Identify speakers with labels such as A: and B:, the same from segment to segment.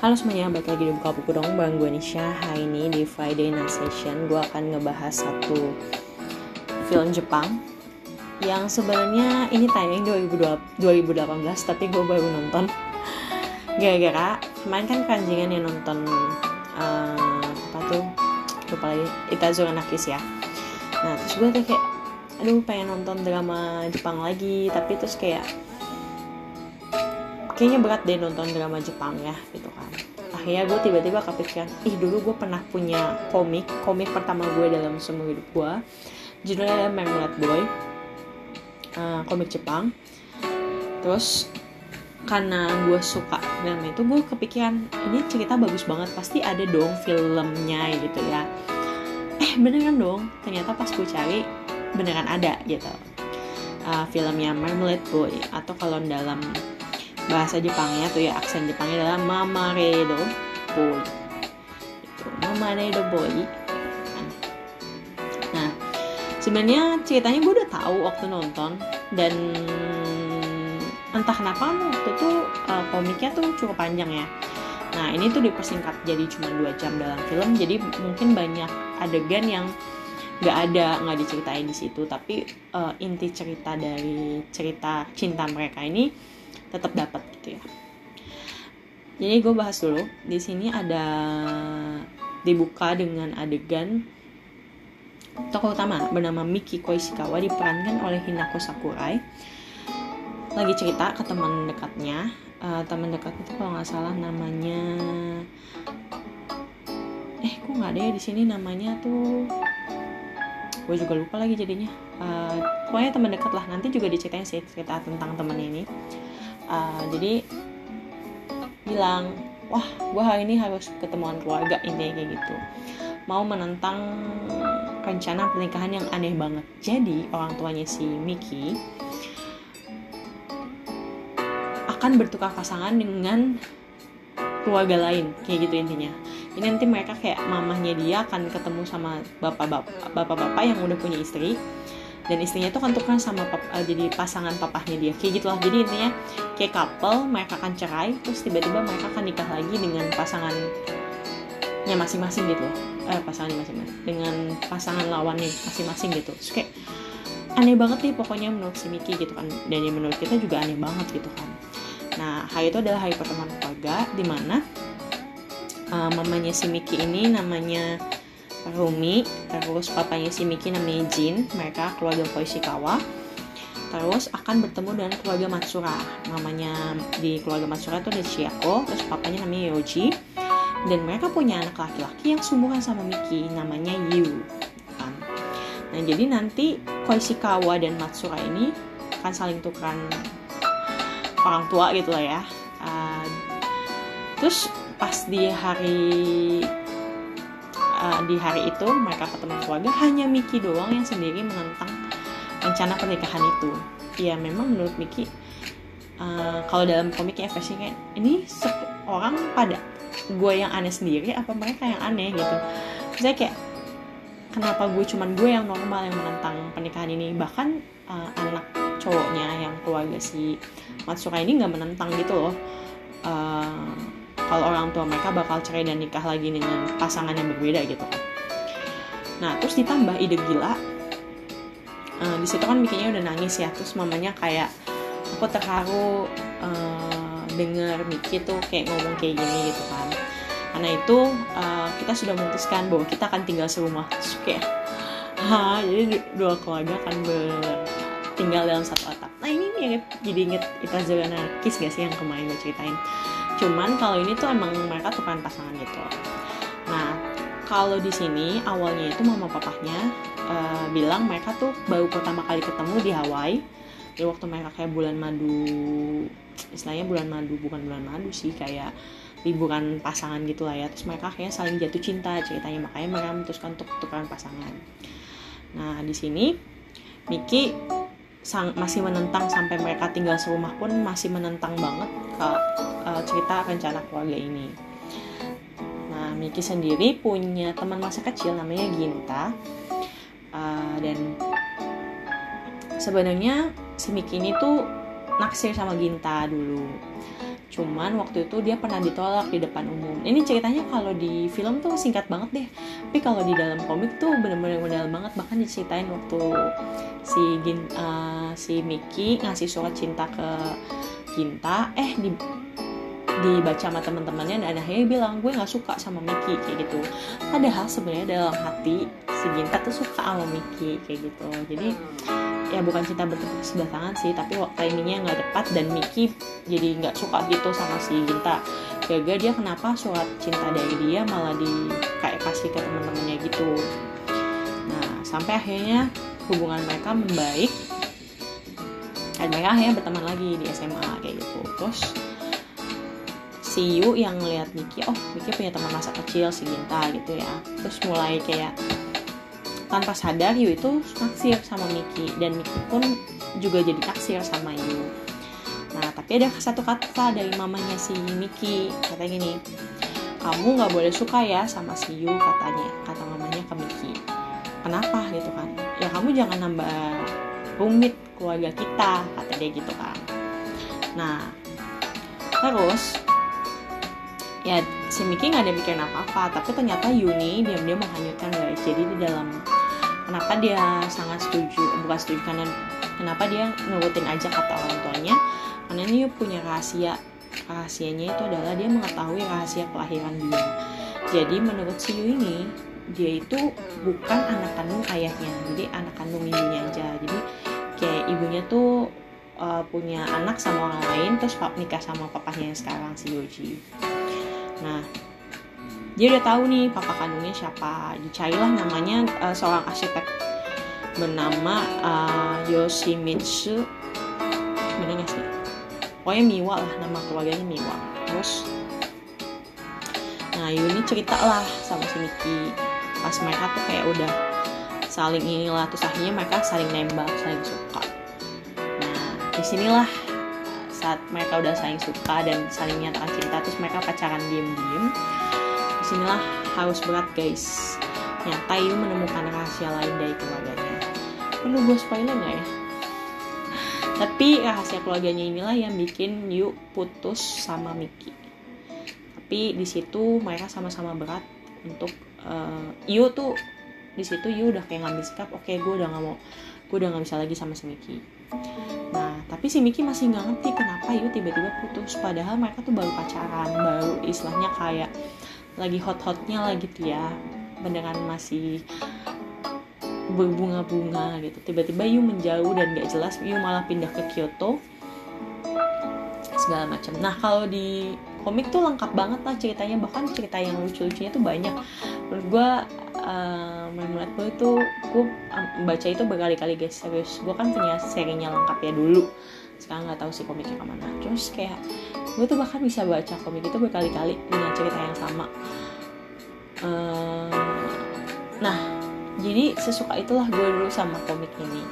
A: Halo semuanya, balik lagi di Buka Buku dong Bareng gue Nisha. Hari ini di Friday Night Session Gue akan ngebahas satu film Jepang Yang sebenarnya ini tayang 2018 Tapi gue baru nonton. Gara-gara kemarin kan kanjingan yang nonton uh, Apa tuh? Lupa lagi Itazura Nakis ya. Nah terus gue kayak Aduh pengen nonton drama Jepang lagi Tapi terus kayak kayaknya berat deh nonton drama Jepang ya gitu kan. Akhirnya gue tiba-tiba kepikiran ih dulu gue pernah punya komik komik pertama gue dalam semua hidup gue judulnya Marmalade Boy. Uh, komik Jepang. Terus karena gue suka drama itu gue kepikiran ini cerita bagus banget pasti ada dong filmnya gitu ya. Eh beneran dong ternyata pas gue cari beneran ada gitu. Uh, filmnya Marmalade Boy atau kalau dalam bahasa Jepangnya tuh ya aksen Jepangnya adalah Mamaredo Boy. Itu Mamaredo Boy. Nah sebenarnya ceritanya gue udah tahu waktu nonton dan entah kenapa waktu itu uh, komiknya tuh cukup panjang ya. Nah ini tuh dipersingkat jadi cuma dua jam dalam film jadi mungkin banyak adegan yang nggak ada nggak diceritain di situ. Tapi uh, inti cerita dari cerita cinta mereka ini tetap dapat gitu ya. Jadi gue bahas dulu. Di sini ada dibuka dengan adegan tokoh utama bernama Miki Koishikawa diperankan oleh Hinako Sakurai. Lagi cerita ke teman dekatnya. Uh, teman dekat itu kalau nggak salah namanya eh kok nggak ada ya di sini namanya tuh? Gue juga lupa lagi jadinya. Uh, pokoknya teman dekat lah. Nanti juga diceritain sih cerita tentang teman ini uh, jadi bilang wah gue hari ini harus ketemuan keluarga ini kayak gitu. Mau menentang rencana pernikahan yang aneh banget. Jadi orang tuanya si Miki akan bertukar pasangan dengan keluarga lain kayak gitu intinya. Ini nanti mereka kayak mamahnya dia akan ketemu sama bapak-bapak bapak-bapak yang udah punya istri dan istrinya tuh kan tukeran sama pap, uh, jadi pasangan papahnya dia. Kayak gitulah. Jadi intinya kayak couple mereka akan cerai terus tiba-tiba mereka akan nikah lagi dengan pasangannya masing-masing gitu. Eh, pasangan masing-masing. Dengan pasangan lawannya masing-masing gitu. Terus kayak aneh banget nih pokoknya menurut si Miki gitu kan. Dan yang menurut kita juga aneh banget gitu kan. Nah hari itu adalah hari pertemuan keluarga di mana uh, mamanya si Miki ini namanya Rumi, terus papanya si Miki namanya Jin, mereka keluarga Koishikawa. Terus akan bertemu dengan keluarga Matsura. Namanya di keluarga Matsura itu ada Chiako, terus papanya namanya Yoji. Dan mereka punya anak laki-laki yang sumuran sama Miki, namanya Yu. Kan? Nah, jadi nanti Koishikawa dan Matsura ini akan saling tukeran orang tua gitu lah ya. Uh, terus pas di hari uh, di hari itu mereka ketemu keluarga hanya Miki doang yang sendiri menentang rencana pernikahan itu. Ya memang menurut Miki uh, kalau dalam komiknya versi kayak ini orang pada gue yang aneh sendiri apa mereka yang aneh? gitu. Saya kayak kenapa gue cuman gue yang normal yang menentang pernikahan ini? Bahkan uh, anak cowoknya yang keluarga si Matsura ini nggak menentang gitu loh. Uh, kalau orang tua mereka bakal cerai dan nikah lagi dengan pasangan yang berbeda gitu kan. Nah terus ditambah ide gila. Uh, di situ kan bikinnya udah nangis ya. Terus mamanya kayak aku terharu uh, denger Miki tuh kayak ngomong kayak gini gitu kan. Karena itu uh, kita sudah memutuskan bahwa kita akan tinggal serumah. Terus kayak ha jadi dua keluarga akan tinggal dalam satu atap. Nah ini mirip jadi inget Itazura Kiss gak sih yang kemarin gue ceritain cuman kalau ini tuh emang mereka tukeran pasangan gitu. Nah kalau di sini awalnya itu mama papahnya uh, bilang mereka tuh baru pertama kali ketemu di Hawaii. Di waktu mereka kayak bulan madu istilahnya bulan madu bukan bulan madu sih kayak liburan pasangan gitu lah ya. Terus mereka kayaknya saling jatuh cinta ceritanya. Makanya mereka memutuskan untuk tukeran pasangan. Nah di sini Miki sang, masih menentang sampai mereka tinggal serumah pun masih menentang banget ke uh, cerita rencana keluarga ini. Nah, Miki sendiri punya teman masa kecil namanya Ginta uh, dan sebenarnya si Miki ini tuh naksir sama Ginta dulu. Cuman waktu itu dia pernah ditolak di depan umum. Ini ceritanya kalau di film tuh singkat banget deh. Tapi kalau di dalam komik tuh bener-bener mendalam banget. Bahkan diceritain waktu si Gin, uh, si Mickey ngasih surat cinta ke Ginta. Eh di dibaca sama teman-temannya dan akhirnya bilang gue nggak suka sama Mickey kayak gitu. Padahal sebenarnya dalam hati si Ginta tuh suka sama Mickey kayak gitu. Jadi ya bukan cinta bertepuk sebelah tangan sih tapi timingnya nggak tepat dan Miki jadi nggak suka gitu sama si Ginta. Gagal dia kenapa surat cinta dari dia malah di kayak kasih ke teman-temannya gitu. Nah sampai akhirnya hubungan mereka membaik. Dan mereka akhirnya berteman lagi di SMA kayak gitu. Terus si Yu yang ngeliat Miki oh Miki punya teman masa kecil si Ginta gitu ya. Terus mulai kayak tanpa sadar Yu itu naksir sama Miki. Dan Miki pun juga jadi naksir sama Yu. Nah tapi ada satu kata dari mamanya si Miki. Kata gini kamu nggak boleh suka ya sama si Yu katanya kata mamanya ke Miki. Kenapa? gitu kan. Ya kamu jangan nambah rumit keluarga kita kata dia gitu kan. Nah terus ya si Miki nggak ada mikirin apa-apa. Tapi ternyata Yuni diam-diam menghanyutkan guys. Jadi di dalam kenapa dia sangat setuju bukan setuju karena kenapa dia nurutin aja kata orang tuanya? Karena ini punya rahasia. Rahasianya itu adalah dia mengetahui rahasia kelahiran dia. Jadi menurut si Yu ini dia itu bukan anak kandung ayahnya jadi anak kandung ibunya aja. Jadi kayak ibunya tuh uh, punya anak sama orang lain terus nikah sama papahnya yang sekarang si Yoji. Nah dia udah tahu nih papa kandungnya siapa. Dicarilah namanya uh, seorang arsitek bernama uh, Yoshimitsu. Bener gak sih? Pokoknya Miwa lah nama keluarganya Miwa. Terus nah Yuni cerita lah sama si Miki pas mereka tuh kayak udah saling inilah terus akhirnya mereka saling nembak saling suka. Nah di sinilah saat mereka udah saling suka dan saling nyatakan cinta terus mereka pacaran diem-diem di sinilah harus berat guys. Nyata Yu menemukan rahasia lain dari keluarganya. Perlu gue spoiler nggak ya? Tapi rahasia keluarganya inilah yang bikin Yu putus sama Miki. Tapi di situ mereka sama-sama berat untuk uh, Yu tuh di situ Yu udah kayak ngambil sikap oke okay, gue udah nggak mau gue udah nggak bisa lagi sama si Miki. Nah tapi si Miki masih nggak ngerti kenapa Yu tiba-tiba putus. Padahal mereka tuh baru pacaran baru istilahnya kayak lagi hot-hotnya lah gitu ya. Beneran masih berbunga-bunga gitu. Tiba-tiba Yu menjauh dan gak jelas Yu malah pindah ke Kyoto. Segala macam. Nah kalau di komik tuh lengkap banget lah ceritanya. Bahkan cerita yang lucu-lucunya tuh banyak. Menurut gue uh, melihat gue itu gue baca itu berkali-kali guys. Serius gue kan punya serinya lengkap ya dulu. Sekarang nggak tahu sih komiknya ke mana. Terus kayak gue tuh bahkan bisa baca komik itu berkali-kali dengan cerita yang sama. Uh, nah jadi sesuka itulah gue dulu sama komik ini.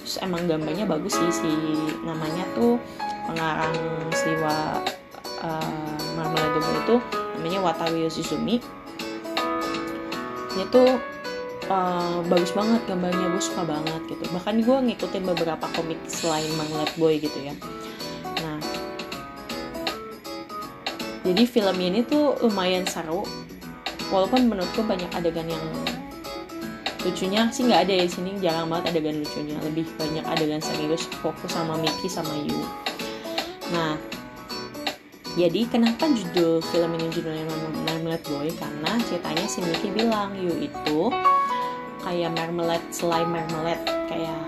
A: Terus emang gambarnya bagus sih si namanya tuh pengarang siwa uh, Marmalade itu namanya Watawi Yoshizumi. Dia tuh uh, bagus banget gambarnya gue suka banget gitu. Bahkan gue ngikutin beberapa komik selain Manglet Boy gitu ya jadi film ini tuh lumayan seru. Walaupun menurutku banyak adegan yang lucunya sih nggak ada ya di sini. Jarang banget adegan lucunya. Lebih banyak adegan serius fokus sama Mickey sama Yu. Nah jadi kenapa judul film ini judulnya Marmalade Boy? Karena ceritanya si Mickey bilang Yu itu kayak marmalade selai marmalade. Kayak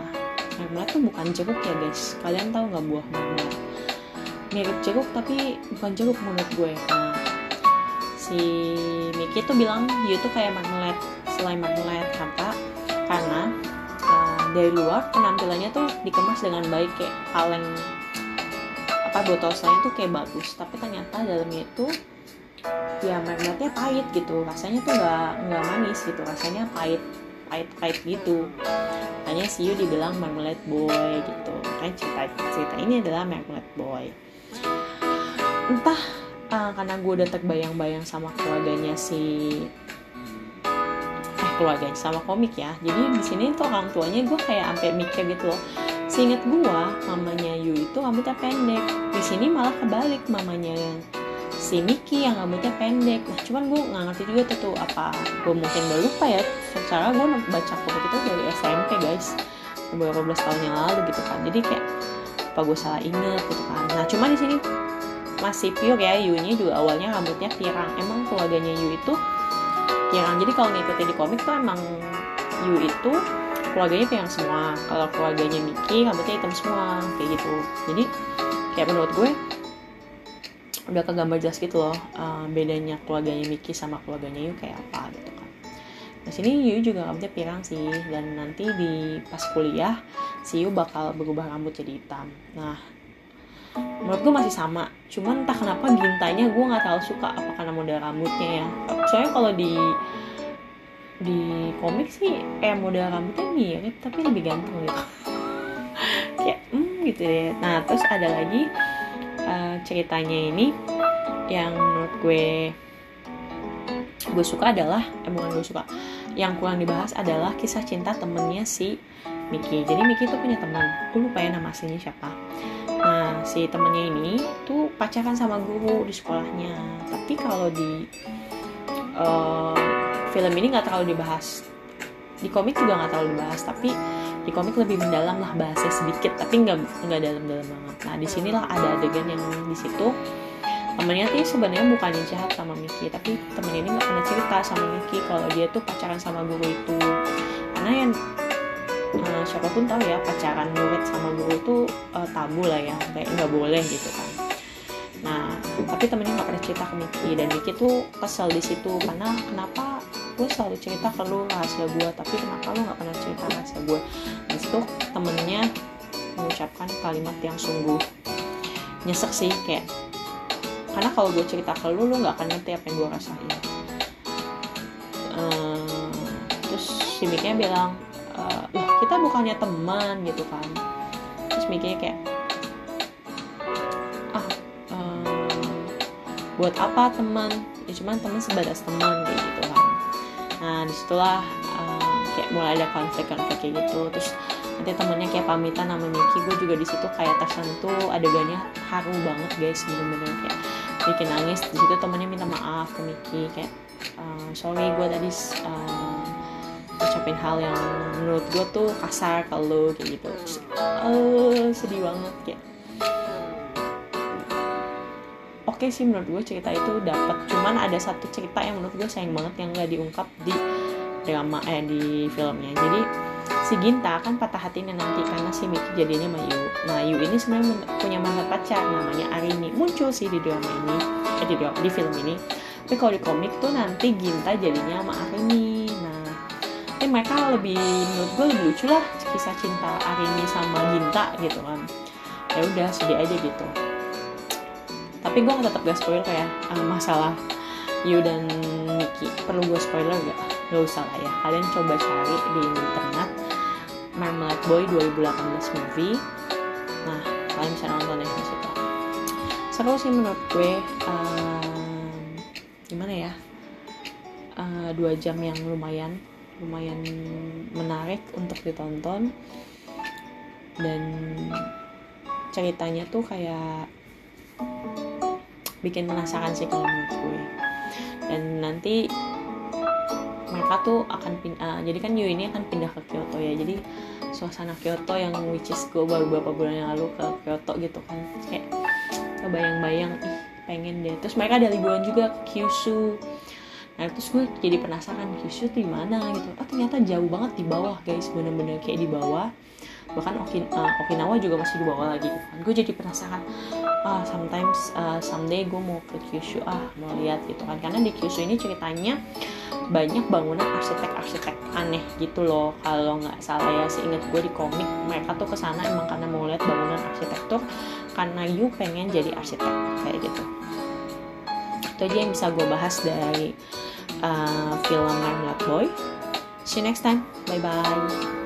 A: marmalade tuh bukan jeruk ya guys. Kalian tahu nggak buah marmalade mirip jeruk tapi bukan jeruk menurut gue. Nah si Mickey tuh bilang dia tuh kayak marmalade selai marmalade kata karena uh, dari luar penampilannya tuh dikemas dengan baik kayak kaleng apa botol selainya tuh kayak bagus. Tapi ternyata dalamnya itu ya marmalade pahit gitu. Rasanya tuh nggak nggak manis gitu. Rasanya pahit pahit-pahit gitu. Makanya si Yu dibilang Marmalade Boy gitu. Kan cerita cerita ini adalah Marmalade Boy entah uh, karena gue udah terbayang-bayang sama keluarganya si eh keluarganya sama komik ya. Jadi di sini tuh orang tuanya gue kayak sampai mikir gitu loh. Seingat gua mamanya Yu itu rambutnya pendek. Di sini malah kebalik mamanya si Miki yang rambutnya pendek. Nah cuman gue nggak ngerti juga tuh, tuh apa gue mungkin udah lupa ya. Secara gue baca komik itu dari SMP guys. Beberapa belas tahun yang lalu gitu kan. Jadi kayak apa gue salah inget gitu kan. Nah cuman di sini masih pure ya Yu nya juga awalnya rambutnya pirang. Emang keluarganya Yu itu pirang. Jadi kalau ngikutin di komik tuh emang Yu itu keluarganya pirang semua. Kalau keluarganya Miki rambutnya hitam semua kayak gitu. Jadi kayak menurut gue udah kegambar jelas gitu loh uh, bedanya keluarganya Miki sama keluarganya Yu kayak apa gitu kan. Nah sini Yu juga rambutnya pirang sih. Dan nanti di pas kuliah si Yu bakal berubah rambut jadi hitam. Nah menurut gue masih sama, cuman entah kenapa gintanya gue nggak terlalu suka apa karena model rambutnya ya. Soalnya kalau di di komik sih kayak model rambutnya mirip tapi lebih ganteng gitu. kayak hmm gitu deh. Nah terus ada lagi uh, ceritanya ini yang menurut gue gue suka adalah eh bukan gue suka yang kurang dibahas adalah kisah cinta temennya si Miki jadi Miki itu punya teman. Gue lupa ya nama aslinya siapa. Nah si temennya ini tuh pacaran sama guru di sekolahnya. Tapi kalau di uh, film ini nggak terlalu dibahas. Di komik juga nggak terlalu dibahas tapi di komik lebih mendalam lah bahasnya sedikit tapi nggak nggak dalam-dalam banget. Nah di sinilah ada adegan yang di situ. Temennya sih sebenarnya bukan jahat sama Miki tapi temennya ini nggak pernah cerita sama Miki kalau dia tuh pacaran sama guru itu. Karena yang uh, siapa pun tahu ya pacaran murid sama guru itu uh, tabu lah ya kayak nggak boleh gitu kan. Nah tapi temennya nggak pernah cerita ke Miki dan Miki tuh kesel di situ karena kenapa gue selalu cerita ke lu rahasia gue tapi kenapa lu nggak pernah cerita rahasia gue dan situ temennya mengucapkan kalimat yang sungguh nyesek sih kayak karena kalau gue cerita ke lu lu nggak akan ngerti apa yang gue rasain. Uh, terus si Mikinya bilang loh kita bukannya teman gitu kan. Terus Mikinya kayak ah uh, buat apa teman? Ya cuman teman sebatas teman kayak gitu kan. Nah di situlah uh, kayak mulai ada konflik-konflik kayak gitu. Terus nanti temennya kayak pamitan sama Miki gue juga di situ kayak tersentuh adegannya haru banget guys. Bener-bener kayak bikin nangis. Di situ temennya minta maaf ke Miki kayak uh, sorry gue tadi uh, ucapin hal yang menurut gue tuh kasar lo kayak gitu uh, sedih banget kayak oke sih menurut gue cerita itu dapat cuman ada satu cerita yang menurut gue sayang banget yang gak diungkap di drama eh di filmnya jadi si Ginta kan patah hatinya nanti karena si Miki jadinya sama Yu. Nah ini sebenarnya punya mantan pacar namanya Arini muncul sih di drama ini, eh, di, di film ini. Tapi kalau di komik tuh nanti Ginta jadinya sama Arini. Mereka lebih menurut gue lebih lucu lah kisah cinta Arini sama Ginta gitu kan. Ya udah sedih aja gitu. Tapi gue tetap gak spoiler ya uh, masalah Yu dan Miki. Perlu gue spoiler gak? Gak usah lah ya. Kalian coba cari di internet Marmalade Boy 2018 movie nah kalian bisa nonton ya di seru sih menurut gue um, gimana ya uh, dua jam yang lumayan lumayan menarik untuk ditonton. Dan ceritanya tuh kayak bikin penasaran sih kalau menurut gue. Dan nanti mereka tuh akan pindah jadi kan Yu ini akan pindah ke Kyoto ya. Jadi suasana Kyoto yang which is gue baru beberapa bulan yang lalu ke Kyoto gitu kan. Kayak kebayang-bayang ih pengen deh. Terus mereka ada liburan juga ke Kyushu nah terus gue jadi penasaran Kyushu di mana? Gitu. Oh ternyata jauh banget di bawah guys. Bener-bener kayak di bawah. Bahkan Okin uh, Okinawa juga masih di bawah lagi. Gitu gue jadi penasaran ah sometimes uh, someday gue mau ke Kyushu. Ah mau lihat gitu kan. Karena di Kyushu ini ceritanya banyak bangunan arsitek-arsitek aneh gitu loh. Kalau nggak salah ya seingat gue di komik mereka tuh ke sana emang karena mau lihat bangunan arsitektur karena you pengen jadi arsitek kayak gitu. Itu aja yang bisa gue bahas dari uh, film Marmalade Boy. See you next time. Bye bye